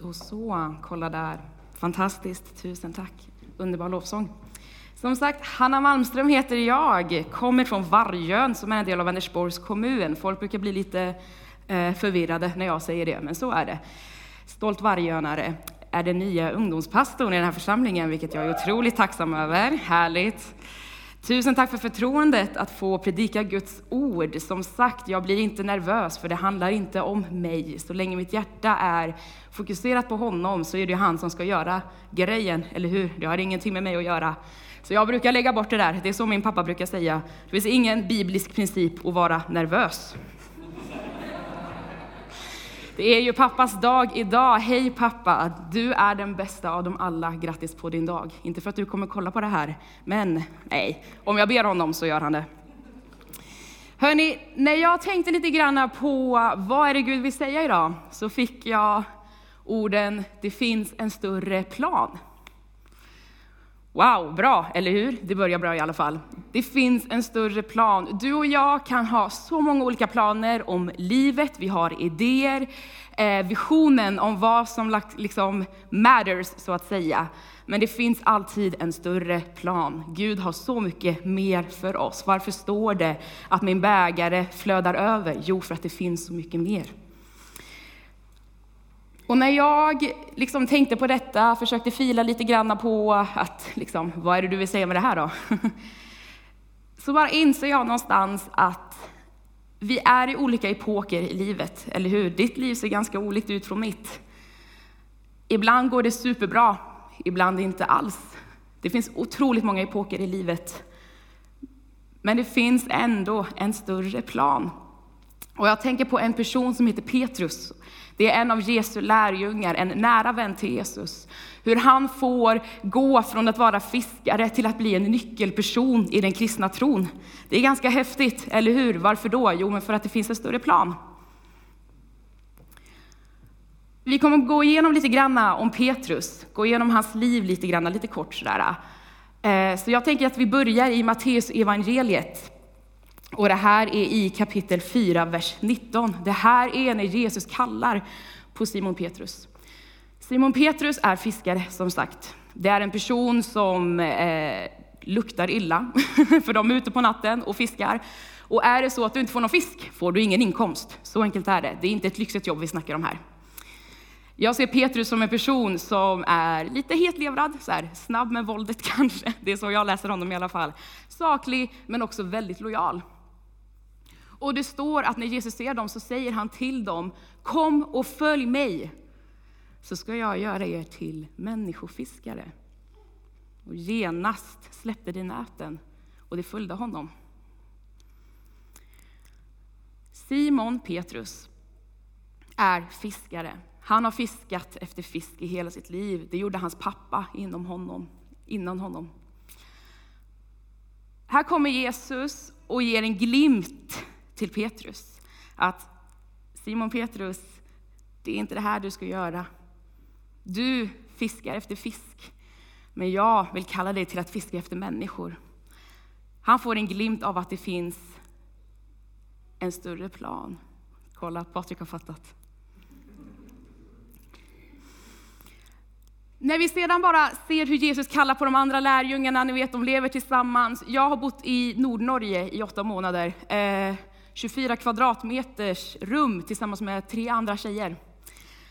Då så, kolla där. Fantastiskt, tusen tack. Underbar lovsång. Som sagt, Hanna Malmström heter jag, kommer från Vargön som är en del av Vänersborgs kommun. Folk brukar bli lite eh, förvirrade när jag säger det, men så är det. Stolt vargönare är den nya ungdomspastorn i den här församlingen, vilket jag är otroligt tacksam över. Härligt! Tusen tack för förtroendet att få predika Guds ord. Som sagt, jag blir inte nervös för det handlar inte om mig. Så länge mitt hjärta är fokuserat på honom så är det han som ska göra grejen, eller hur? Det har ingenting med mig att göra. Så jag brukar lägga bort det där. Det är så min pappa brukar säga. Det finns ingen biblisk princip att vara nervös. Det är ju pappas dag idag. Hej pappa, du är den bästa av dem alla. Grattis på din dag. Inte för att du kommer kolla på det här, men nej, om jag ber honom så gör han det. Hörni, när jag tänkte lite grann på vad är det Gud vill säga idag, så fick jag orden, det finns en större plan. Wow, bra, eller hur? Det börjar bra i alla fall. Det finns en större plan. Du och jag kan ha så många olika planer om livet, vi har idéer, eh, visionen om vad som liksom matters, så att säga. Men det finns alltid en större plan. Gud har så mycket mer för oss. Varför står det att min bägare flödar över? Jo, för att det finns så mycket mer. Och när jag liksom tänkte på detta, försökte fila lite grann på att, liksom, vad är det du vill säga med det här då? Så bara inser jag någonstans att vi är i olika epoker i livet, eller hur? Ditt liv ser ganska olikt ut från mitt. Ibland går det superbra, ibland inte alls. Det finns otroligt många epoker i livet. Men det finns ändå en större plan. Och jag tänker på en person som heter Petrus. Det är en av Jesu lärjungar, en nära vän till Jesus. Hur han får gå från att vara fiskare till att bli en nyckelperson i den kristna tron. Det är ganska häftigt, eller hur? Varför då? Jo, men för att det finns en större plan. Vi kommer gå igenom lite grann om Petrus, gå igenom hans liv lite grann, lite kort sådär. Eh, så jag tänker att vi börjar i Matteus evangeliet. Och det här är i kapitel 4, vers 19. Det här är när Jesus kallar på Simon Petrus. Simon Petrus är fiskare, som sagt. Det är en person som eh, luktar illa, för de är ute på natten och fiskar. Och är det så att du inte får någon fisk får du ingen inkomst. Så enkelt är det. Det är inte ett lyxigt jobb vi snackar om här. Jag ser Petrus som en person som är lite hetlevrad, så här, snabb med våldet kanske. Det är så jag läser honom i alla fall. Saklig, men också väldigt lojal. Och det står att när Jesus ser dem så säger han till dem, kom och följ mig, så ska jag göra er till människofiskare. Och genast släppte de näten och det följde honom. Simon Petrus är fiskare. Han har fiskat efter fisk i hela sitt liv. Det gjorde hans pappa inom honom, innan honom. Här kommer Jesus och ger en glimt till Petrus. Att Simon Petrus, det är inte det här du ska göra. Du fiskar efter fisk, men jag vill kalla dig till att fiska efter människor. Han får en glimt av att det finns en större plan. Kolla, Patrik har fattat. När vi sedan bara ser hur Jesus kallar på de andra lärjungarna, ni vet de lever tillsammans. Jag har bott i Nordnorge i åtta månader. Eh, 24 kvadratmeters rum tillsammans med tre andra tjejer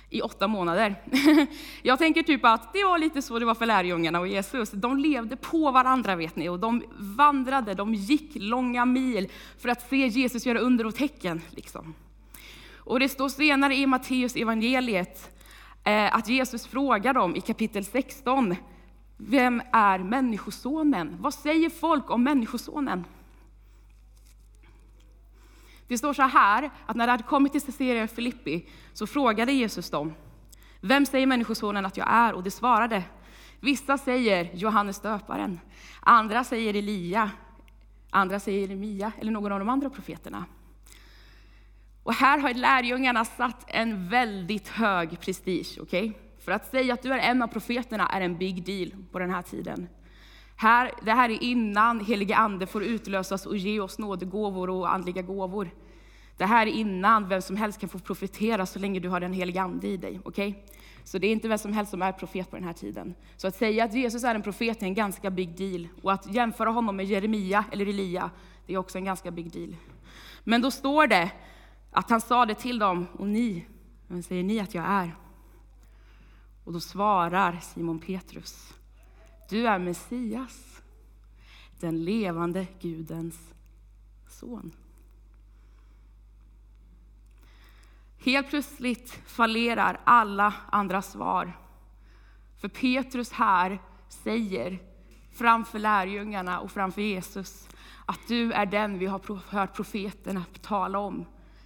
i åtta månader. Jag tänker typ att det var lite så det var för lärjungarna och Jesus. De levde på varandra vet ni och de vandrade, de gick långa mil för att se Jesus göra under och tecken. Liksom. Och det står senare i Matteus evangeliet eh, att Jesus frågar dem i kapitel 16, vem är Människosonen? Vad säger folk om Människosonen? Det står så här, att när de hade kommit till Caesarea Filippi så frågade Jesus dem, vem säger Människosonen att jag är? Och de svarade, vissa säger Johannes döparen, andra säger Elia, andra säger Jeremia eller någon av de andra profeterna. Och här har lärjungarna satt en väldigt hög prestige, okej? Okay? För att säga att du är en av profeterna är en big deal på den här tiden. Här, det här är innan helige Ande får utlösas och ge oss nådegåvor och andliga gåvor. Det här är innan vem som helst kan få profetera så länge du har den helige ande i dig. Okay? Så det är inte vem som helst som är profet på den här tiden. Så att säga att Jesus är en profet är en ganska big deal. Och att jämföra honom med Jeremia eller Elia, det är också en ganska big deal. Men då står det att han sa det till dem, och ni, vem säger ni att jag är? Och då svarar Simon Petrus, du är Messias, den levande Gudens son. Helt plötsligt fallerar alla andra svar. För Petrus här säger framför lärjungarna och framför Jesus att du är den vi har hört profeterna tala om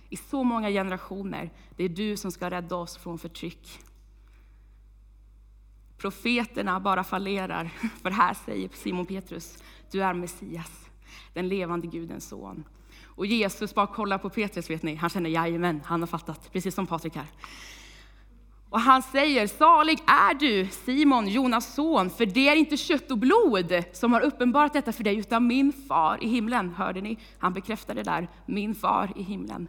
i så många generationer. Det är du som ska rädda oss från förtryck. Profeterna bara fallerar, för här säger Simon Petrus, du är Messias, den levande Gudens son. Och Jesus bara kollar på Petrus, vet ni, han känner jajamän, han har fattat, precis som Patrik här. Och han säger, salig är du Simon, Jonas son, för det är inte kött och blod som har uppenbarat detta för dig, utan min far i himlen. Hörde ni? Han bekräftade där, min far i himlen.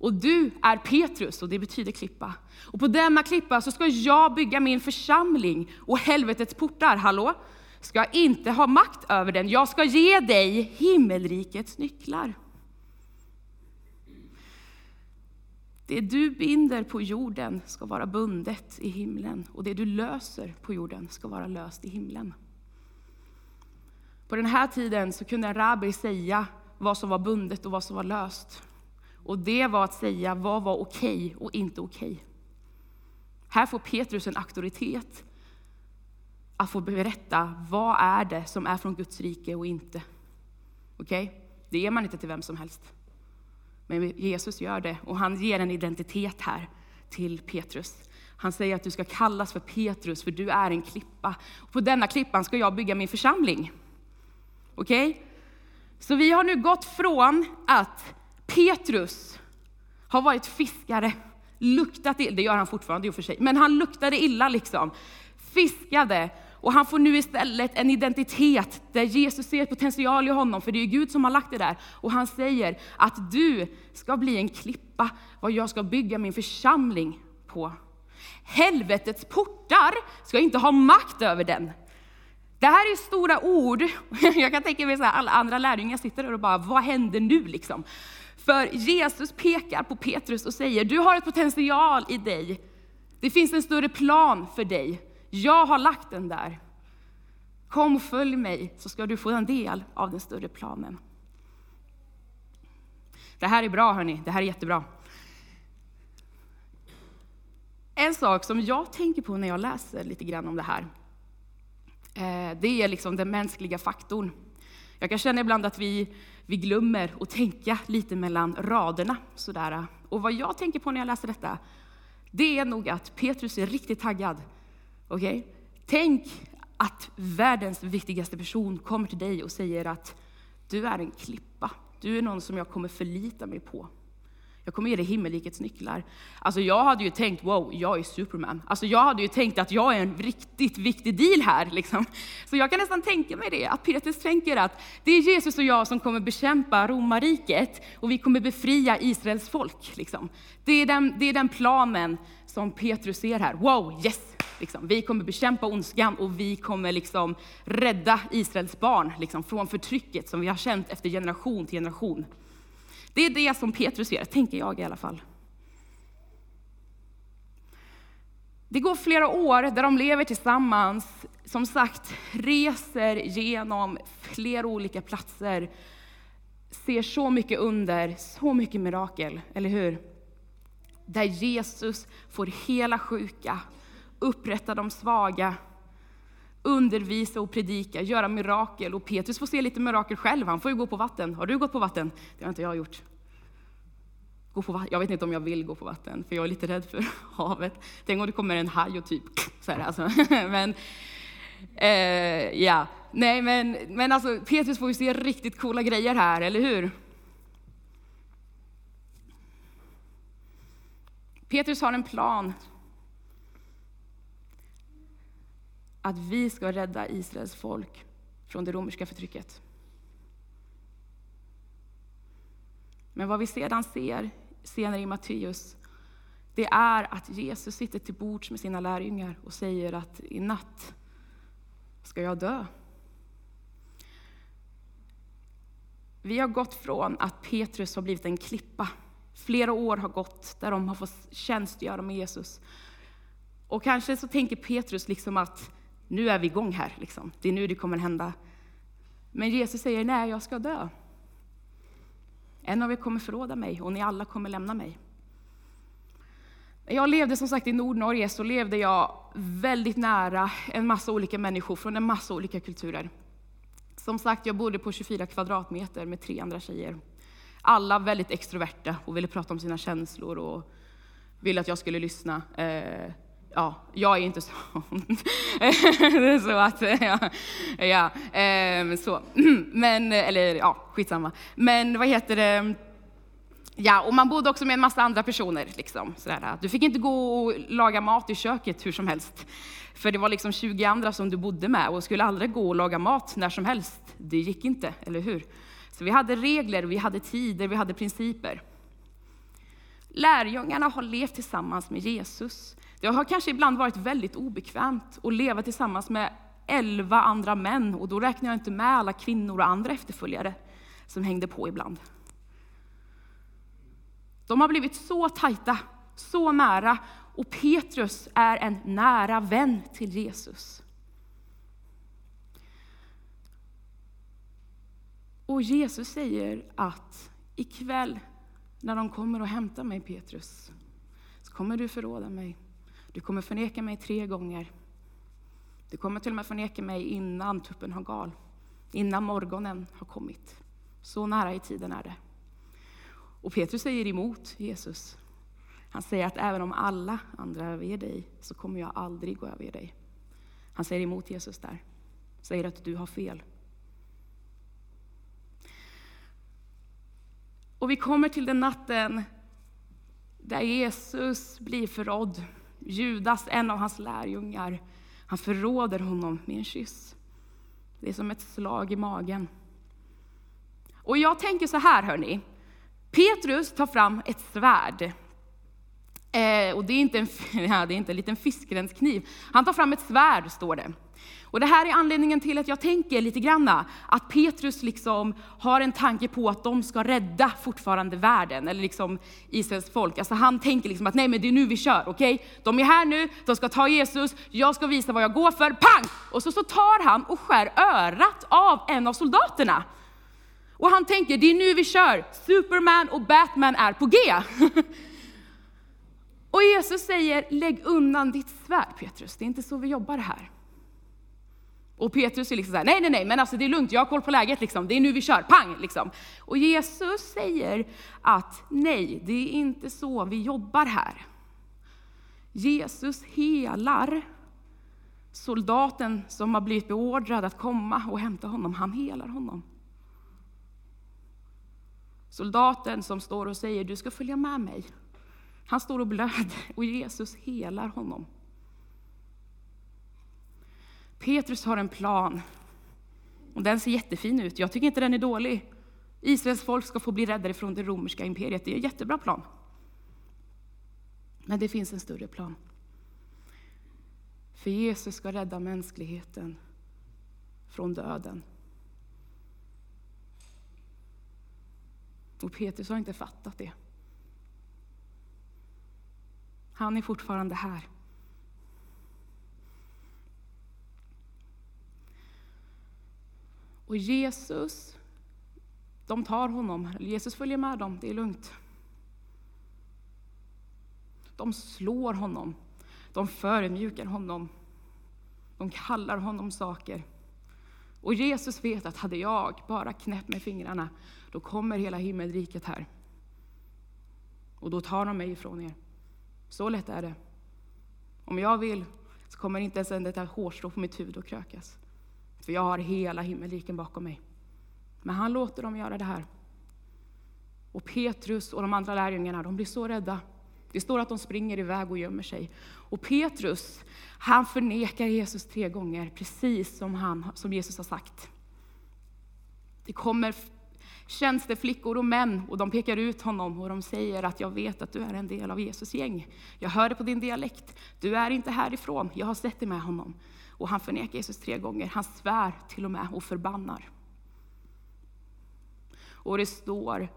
Och du är Petrus, och det betyder klippa. Och på denna klippa så ska jag bygga min församling, och helvetets portar, hallå, ska inte ha makt över den. Jag ska ge dig himmelrikets nycklar. Det du binder på jorden ska vara bundet i himlen och det du löser på jorden ska vara löst i himlen. På den här tiden så kunde en rabbi säga vad som var bundet och vad som var löst. Och det var att säga vad var okej och inte okej. Här får Petrus en auktoritet att få berätta vad är det som är från Guds rike och inte. Okej? Okay? Det ger man inte till vem som helst. Men Jesus gör det och han ger en identitet här till Petrus. Han säger att du ska kallas för Petrus, för du är en klippa. Och på denna klippan ska jag bygga min församling. Okej? Okay? Så vi har nu gått från att Petrus har varit fiskare, luktat illa, det gör han fortfarande i och för sig, men han luktade illa liksom. Fiskade, och han får nu istället en identitet där Jesus ser potential i honom, för det är Gud som har lagt det där. Och han säger att du ska bli en klippa, vad jag ska bygga min församling på. Helvetets portar ska inte ha makt över den. Det här är stora ord. Jag kan tänka mig att alla andra lärjungar sitter där och bara, vad händer nu liksom? För Jesus pekar på Petrus och säger, du har ett potential i dig. Det finns en större plan för dig. Jag har lagt den där. Kom och följ mig så ska du få en del av den större planen. Det här är bra hörni, det här är jättebra. En sak som jag tänker på när jag läser lite grann om det här, eh, det är liksom den mänskliga faktorn. Jag kan känna ibland att vi, vi glömmer att tänka lite mellan raderna. Sådär. Och vad jag tänker på när jag läser detta, det är nog att Petrus är riktigt taggad Okay? Tänk att världens viktigaste person kommer till dig och säger att du är en klippa. Du är någon som jag kommer förlita mig på. Jag kommer ge dig himmelrikets nycklar. Alltså jag hade ju tänkt, wow, jag är Superman. Alltså jag hade ju tänkt att jag är en riktigt viktig deal här. Liksom. Så jag kan nästan tänka mig det, att Petrus tänker att det är Jesus och jag som kommer bekämpa romarriket och vi kommer befria Israels folk. Liksom. Det, är den, det är den planen som Petrus ser här. Wow, yes! Liksom. Vi kommer bekämpa ondskan och vi kommer liksom rädda Israels barn liksom, från förtrycket som vi har känt efter generation till generation. Det är det som Petrus gör, tänker jag i alla fall. Det går flera år där de lever tillsammans, som sagt reser genom flera olika platser, ser så mycket under, så mycket mirakel, eller hur? Där Jesus får hela sjuka, upprätta de svaga, undervisa och predika, göra mirakel. Och Petrus får se lite mirakel själv, han får ju gå på vatten. Har du gått på vatten? Det har inte jag gjort. Gå på Jag vet inte om jag vill gå på vatten, för jag är lite rädd för havet. Tänk om det kommer en haj och typ så här, alltså. Men, eh, ja. Nej, men, men alltså, Petrus får ju se riktigt coola grejer här, eller hur? Petrus har en plan att vi ska rädda Israels folk från det romerska förtrycket. Men vad vi sedan ser, senare i Matteus, det är att Jesus sitter till bords med sina lärjungar och säger att i natt ska jag dö. Vi har gått från att Petrus har blivit en klippa. Flera år har gått där de har fått tjänstgöra med Jesus. Och kanske så tänker Petrus liksom att nu är vi igång här, liksom. det är nu det kommer hända. Men Jesus säger, nej jag ska dö. En av er kommer förråda mig och ni alla kommer lämna mig. När jag levde som sagt i Nordnorge så levde jag väldigt nära en massa olika människor från en massa olika kulturer. Som sagt, jag bodde på 24 kvadratmeter med tre andra tjejer. Alla väldigt extroverta och ville prata om sina känslor och ville att jag skulle lyssna. Eh, Ja, jag är inte sån. så att, ja, ja eh, så. Men, eller ja, skitsamma. Men vad heter det? Ja, och man bodde också med en massa andra personer. Liksom, sådär. Du fick inte gå och laga mat i köket hur som helst. För det var liksom 20 andra som du bodde med och skulle aldrig gå och laga mat när som helst. Det gick inte, eller hur? Så vi hade regler, vi hade tider, vi hade principer. Lärjungarna har levt tillsammans med Jesus. Det har kanske ibland varit väldigt obekvämt att leva tillsammans med elva andra män, och då räknar jag inte med alla kvinnor och andra efterföljare som hängde på ibland. De har blivit så tajta, så nära, och Petrus är en nära vän till Jesus. Och Jesus säger att ikväll när de kommer och hämtar mig, Petrus, så kommer du förråda mig. Du kommer förneka mig tre gånger. Du kommer till och med förneka mig innan tuppen har gal, innan morgonen har kommit. Så nära i tiden är det. Och Petrus säger emot Jesus. Han säger att även om alla andra överger dig, så kommer jag aldrig gå över dig. Han säger emot Jesus där. Säger att du har fel. Och vi kommer till den natten där Jesus blir förrådd. Judas, en av hans lärjungar, han förråder honom med en kyss. Det är som ett slag i magen. Och jag tänker så här, hörni. Petrus tar fram ett svärd. Eh, och det är, inte en, ja, det är inte en liten fiskrenskniv. Han tar fram ett svärd, står det. Och det här är anledningen till att jag tänker lite granna att Petrus liksom har en tanke på att de ska rädda fortfarande världen, eller liksom Israels folk. Alltså han tänker liksom att nej men det är nu vi kör, okej? Okay? De är här nu, de ska ta Jesus, jag ska visa vad jag går för, pang! Och så, så tar han och skär örat av en av soldaterna. Och han tänker, det är nu vi kör, Superman och Batman är på G. och Jesus säger, lägg undan ditt svärd Petrus, det är inte så vi jobbar här. Och Petrus är liksom såhär, nej, nej, nej, men alltså det är lugnt, jag har koll på läget, liksom. det är nu vi kör, pang! Liksom. Och Jesus säger att nej, det är inte så vi jobbar här. Jesus helar soldaten som har blivit beordrad att komma och hämta honom, han helar honom. Soldaten som står och säger, du ska följa med mig. Han står och blöder och Jesus helar honom. Petrus har en plan. Och den ser jättefin ut. Jag tycker inte den är dålig. Israels folk ska få bli räddade från det romerska imperiet. Det är en jättebra plan. Men det finns en större plan. För Jesus ska rädda mänskligheten från döden. Och Petrus har inte fattat det. Han är fortfarande här. Och Jesus, de tar honom, Jesus följer med dem, det är lugnt. De slår honom, de förmjukar honom, de kallar honom saker. Och Jesus vet att hade jag bara knäppt med fingrarna, då kommer hela himmelriket här. Och då tar de mig ifrån er. Så lätt är det. Om jag vill så kommer inte ens ett hårstrå på mitt huvud att krökas. För jag har hela himmelriken bakom mig. Men han låter dem göra det här. Och Petrus och de andra lärjungarna, de blir så rädda. Det står att de springer iväg och gömmer sig. Och Petrus, han förnekar Jesus tre gånger, precis som, han, som Jesus har sagt. Det kommer tjänsteflickor och män och de pekar ut honom och de säger att jag vet att du är en del av Jesus gäng. Jag hör det på din dialekt. Du är inte härifrån. Jag har sett dig med honom. Och han förnekar Jesus tre gånger. Han svär till och med och förbannar. Och det står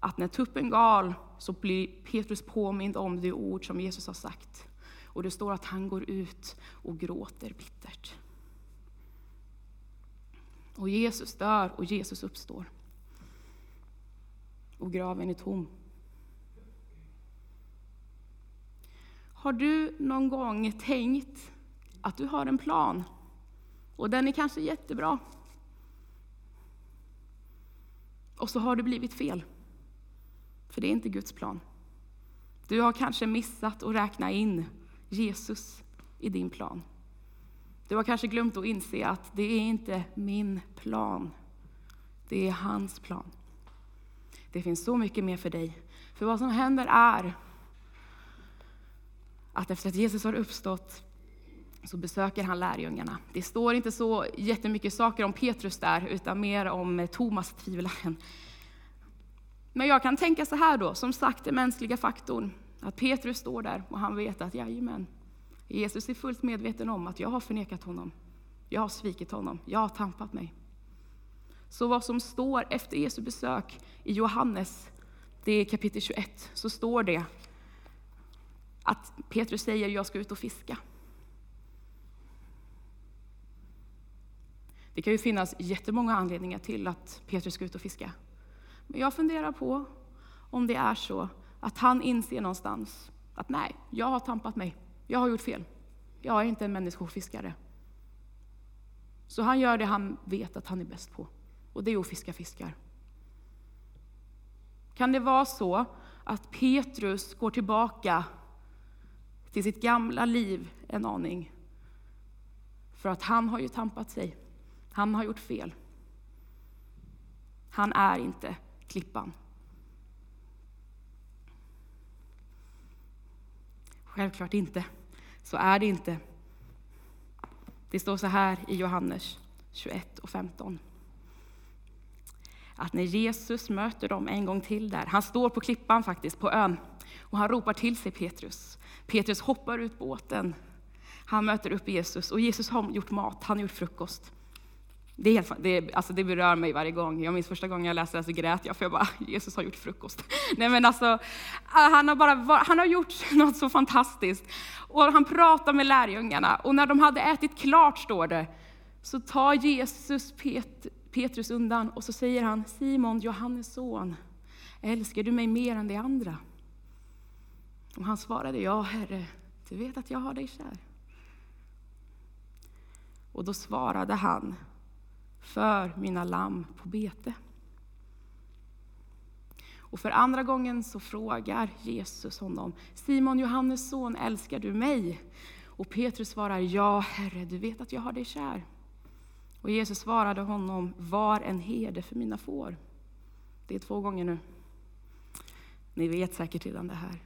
att när tuppen gal så blir Petrus påmind om det ord som Jesus har sagt. Och det står att han går ut och gråter bittert. Och Jesus dör och Jesus uppstår. Och graven är tom. Har du någon gång tänkt att du har en plan och den är kanske jättebra. Och så har det blivit fel. För det är inte Guds plan. Du har kanske missat att räkna in Jesus i din plan. Du har kanske glömt att inse att det är inte min plan. Det är hans plan. Det finns så mycket mer för dig. För vad som händer är att efter att Jesus har uppstått så besöker han lärjungarna. Det står inte så jättemycket saker om Petrus där, utan mer om eh, Thomas tvivlaren. Men jag kan tänka så här då, som sagt den mänskliga faktorn, att Petrus står där och han vet att jajamän, Jesus är fullt medveten om att jag har förnekat honom. Jag har svikit honom, jag har tampat mig. Så vad som står efter Jesu besök i Johannes, det är kapitel 21, så står det att Petrus säger jag ska ut och fiska. Det kan ju finnas jättemånga anledningar till att Petrus ska ut och fiska. Men jag funderar på om det är så att han inser någonstans att nej, jag har tampat mig. Jag har gjort fel. Jag är inte en människofiskare. Så han gör det han vet att han är bäst på. Och det är att fiska fiskar. Kan det vara så att Petrus går tillbaka till sitt gamla liv en aning? För att han har ju tampat sig. Han har gjort fel. Han är inte klippan. Självklart inte. Så är det inte. Det står så här i Johannes 21 och 15. Att när Jesus möter dem en gång till där, han står på klippan faktiskt, på ön, och han ropar till sig Petrus. Petrus hoppar ut båten. Han möter upp Jesus och Jesus har gjort mat, han har gjort frukost. Det, är helt, det, alltså det berör mig varje gång. Jag minns första gången jag läste det så grät jag för jag bara, Jesus har gjort frukost. Nej men alltså, ah, han har, bara, han har gjort något så fantastiskt. Och han pratar med lärjungarna och när de hade ätit klart, står det, så tar Jesus Pet, Petrus undan och så säger han, Simon, Johannes son, älskar du mig mer än de andra? Och han svarade, ja Herre, du vet att jag har dig kär. Och då svarade han, för mina lamm på bete. Och för andra gången så frågar Jesus honom, Simon Johannes son, älskar du mig? Och Petrus svarar, ja Herre, du vet att jag har dig kär. Och Jesus svarade honom, var en herde för mina får. Det är två gånger nu. Ni vet säkert redan det här.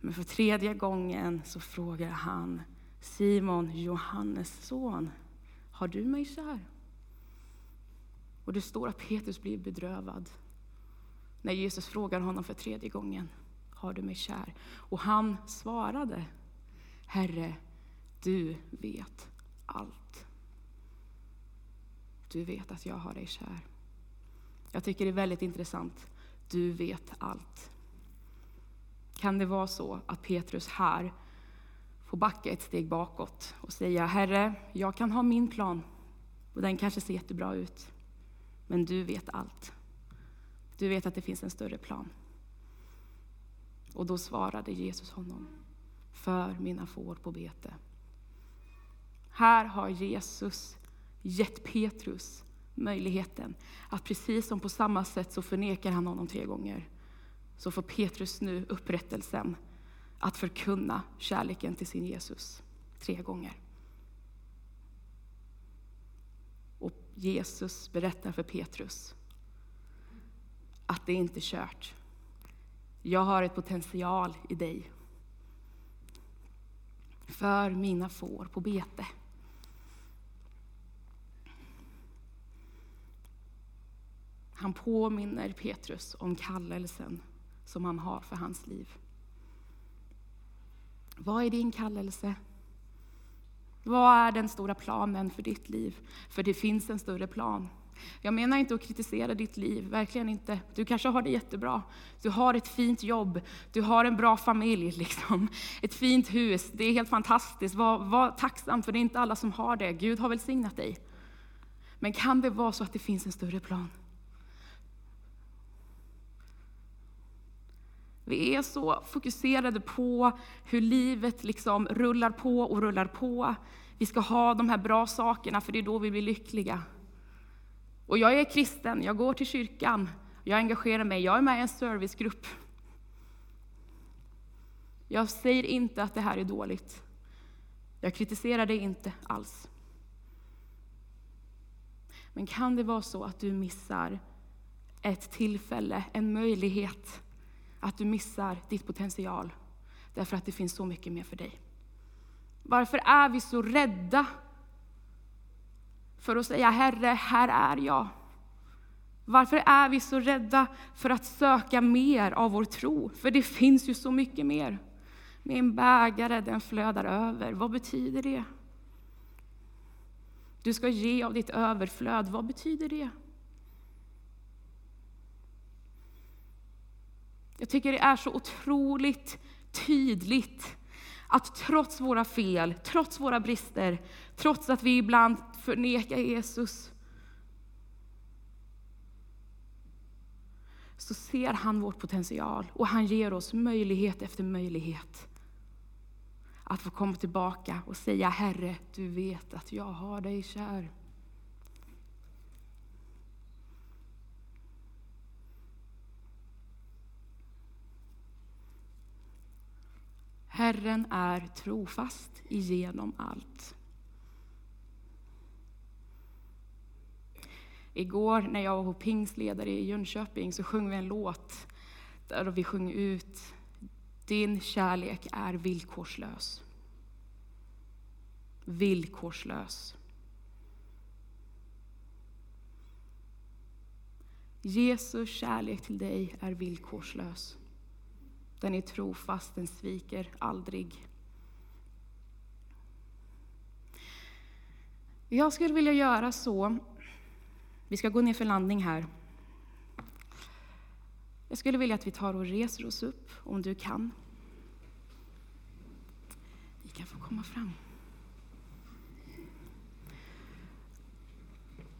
Men för tredje gången så frågar han, Simon, Johannes son, har du mig kär? Och det står att Petrus blir bedrövad när Jesus frågar honom för tredje gången, har du mig kär? Och han svarade, Herre, du vet allt. Du vet att jag har dig kär. Jag tycker det är väldigt intressant. Du vet allt. Kan det vara så att Petrus här får backa ett steg bakåt och säga, Herre, jag kan ha min plan och den kanske ser jättebra ut. Men du vet allt. Du vet att det finns en större plan. Och då svarade Jesus honom, för mina får på bete. Här har Jesus gett Petrus möjligheten att precis som på samma sätt så förnekar han honom tre gånger, så får Petrus nu upprättelsen att förkunna kärleken till sin Jesus tre gånger. Jesus berättar för Petrus att det inte är kört. Jag har ett potential i dig. För mina får på bete. Han påminner Petrus om kallelsen som han har för hans liv. Vad är din kallelse? Vad är den stora planen för ditt liv? För det finns en större plan. Jag menar inte att kritisera ditt liv, verkligen inte. Du kanske har det jättebra. Du har ett fint jobb, du har en bra familj, liksom. ett fint hus. Det är helt fantastiskt. Var, var tacksam, för det är inte alla som har det. Gud har välsignat dig. Men kan det vara så att det finns en större plan? Vi är så fokuserade på hur livet liksom rullar på och rullar på. Vi ska ha de här bra sakerna, för det är då vi blir lyckliga. Och jag är kristen, jag går till kyrkan, jag engagerar mig, jag är med i en servicegrupp. Jag säger inte att det här är dåligt. Jag kritiserar det inte alls. Men kan det vara så att du missar ett tillfälle, en möjlighet, att du missar ditt potential därför att det finns så mycket mer för dig? Varför är vi så rädda för att säga Herre, här är jag. Varför är vi så rädda för att söka mer av vår tro? För det finns ju så mycket mer. Min bägare, den flödar över. Vad betyder det? Du ska ge av ditt överflöd. Vad betyder det? Jag tycker det är så otroligt tydligt att trots våra fel, trots våra brister, trots att vi ibland förnekar Jesus, så ser han vår potential och han ger oss möjlighet efter möjlighet att få komma tillbaka och säga Herre, du vet att jag har dig kär. Herren är trofast igenom allt. Igår när jag var pingsledare i Jönköping så sjöng vi en låt där vi sjöng ut Din kärlek är villkorslös. Villkorslös. Jesu kärlek till dig är villkorslös. Den är trofast, den sviker aldrig. Jag skulle vilja göra så, vi ska gå ner för landning här. Jag skulle vilja att vi tar och reser oss upp, om du kan. Vi kan få komma fram.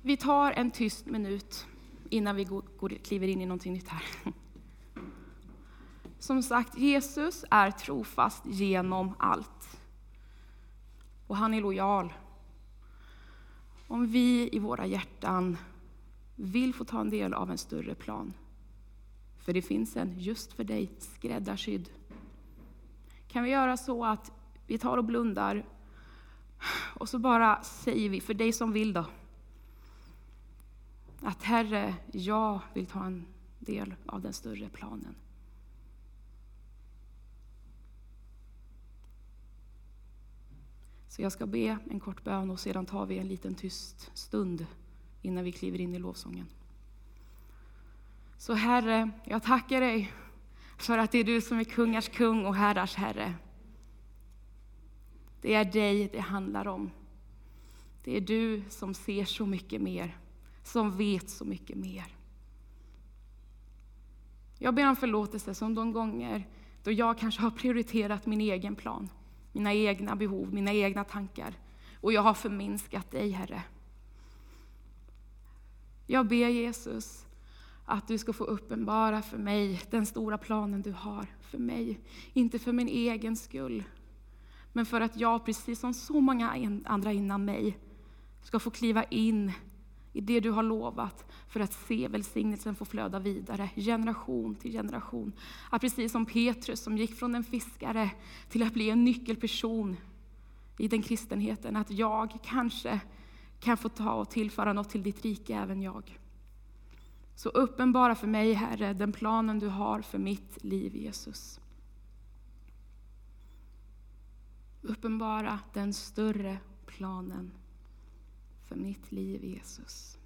Vi tar en tyst minut innan vi går, kliver in i någonting nytt här. Som sagt, Jesus är trofast genom allt. Och han är lojal. Om vi i våra hjärtan vill få ta en del av en större plan, för det finns en just för dig skräddarsydd, kan vi göra så att vi tar och blundar och så bara säger vi, för dig som vill då, att Herre, jag vill ta en del av den större planen. Så jag ska be en kort bön och sedan tar vi en liten tyst stund innan vi kliver in i lovsången. Så Herre, jag tackar dig för att det är du som är kungars kung och herrars herre. Det är dig det handlar om. Det är du som ser så mycket mer, som vet så mycket mer. Jag ber om förlåtelse som de gånger då jag kanske har prioriterat min egen plan mina egna behov, mina egna tankar. Och jag har förminskat dig, Herre. Jag ber Jesus att du ska få uppenbara för mig den stora planen du har för mig. Inte för min egen skull, men för att jag, precis som så många andra innan mig, ska få kliva in i det du har lovat för att se välsignelsen få flöda vidare, generation till generation. Att precis som Petrus som gick från en fiskare till att bli en nyckelperson i den kristenheten, att jag kanske kan få ta och tillföra något till ditt rike, även jag. Så uppenbara för mig, Herre, den planen du har för mitt liv, Jesus. Uppenbara den större planen för mitt liv, Jesus.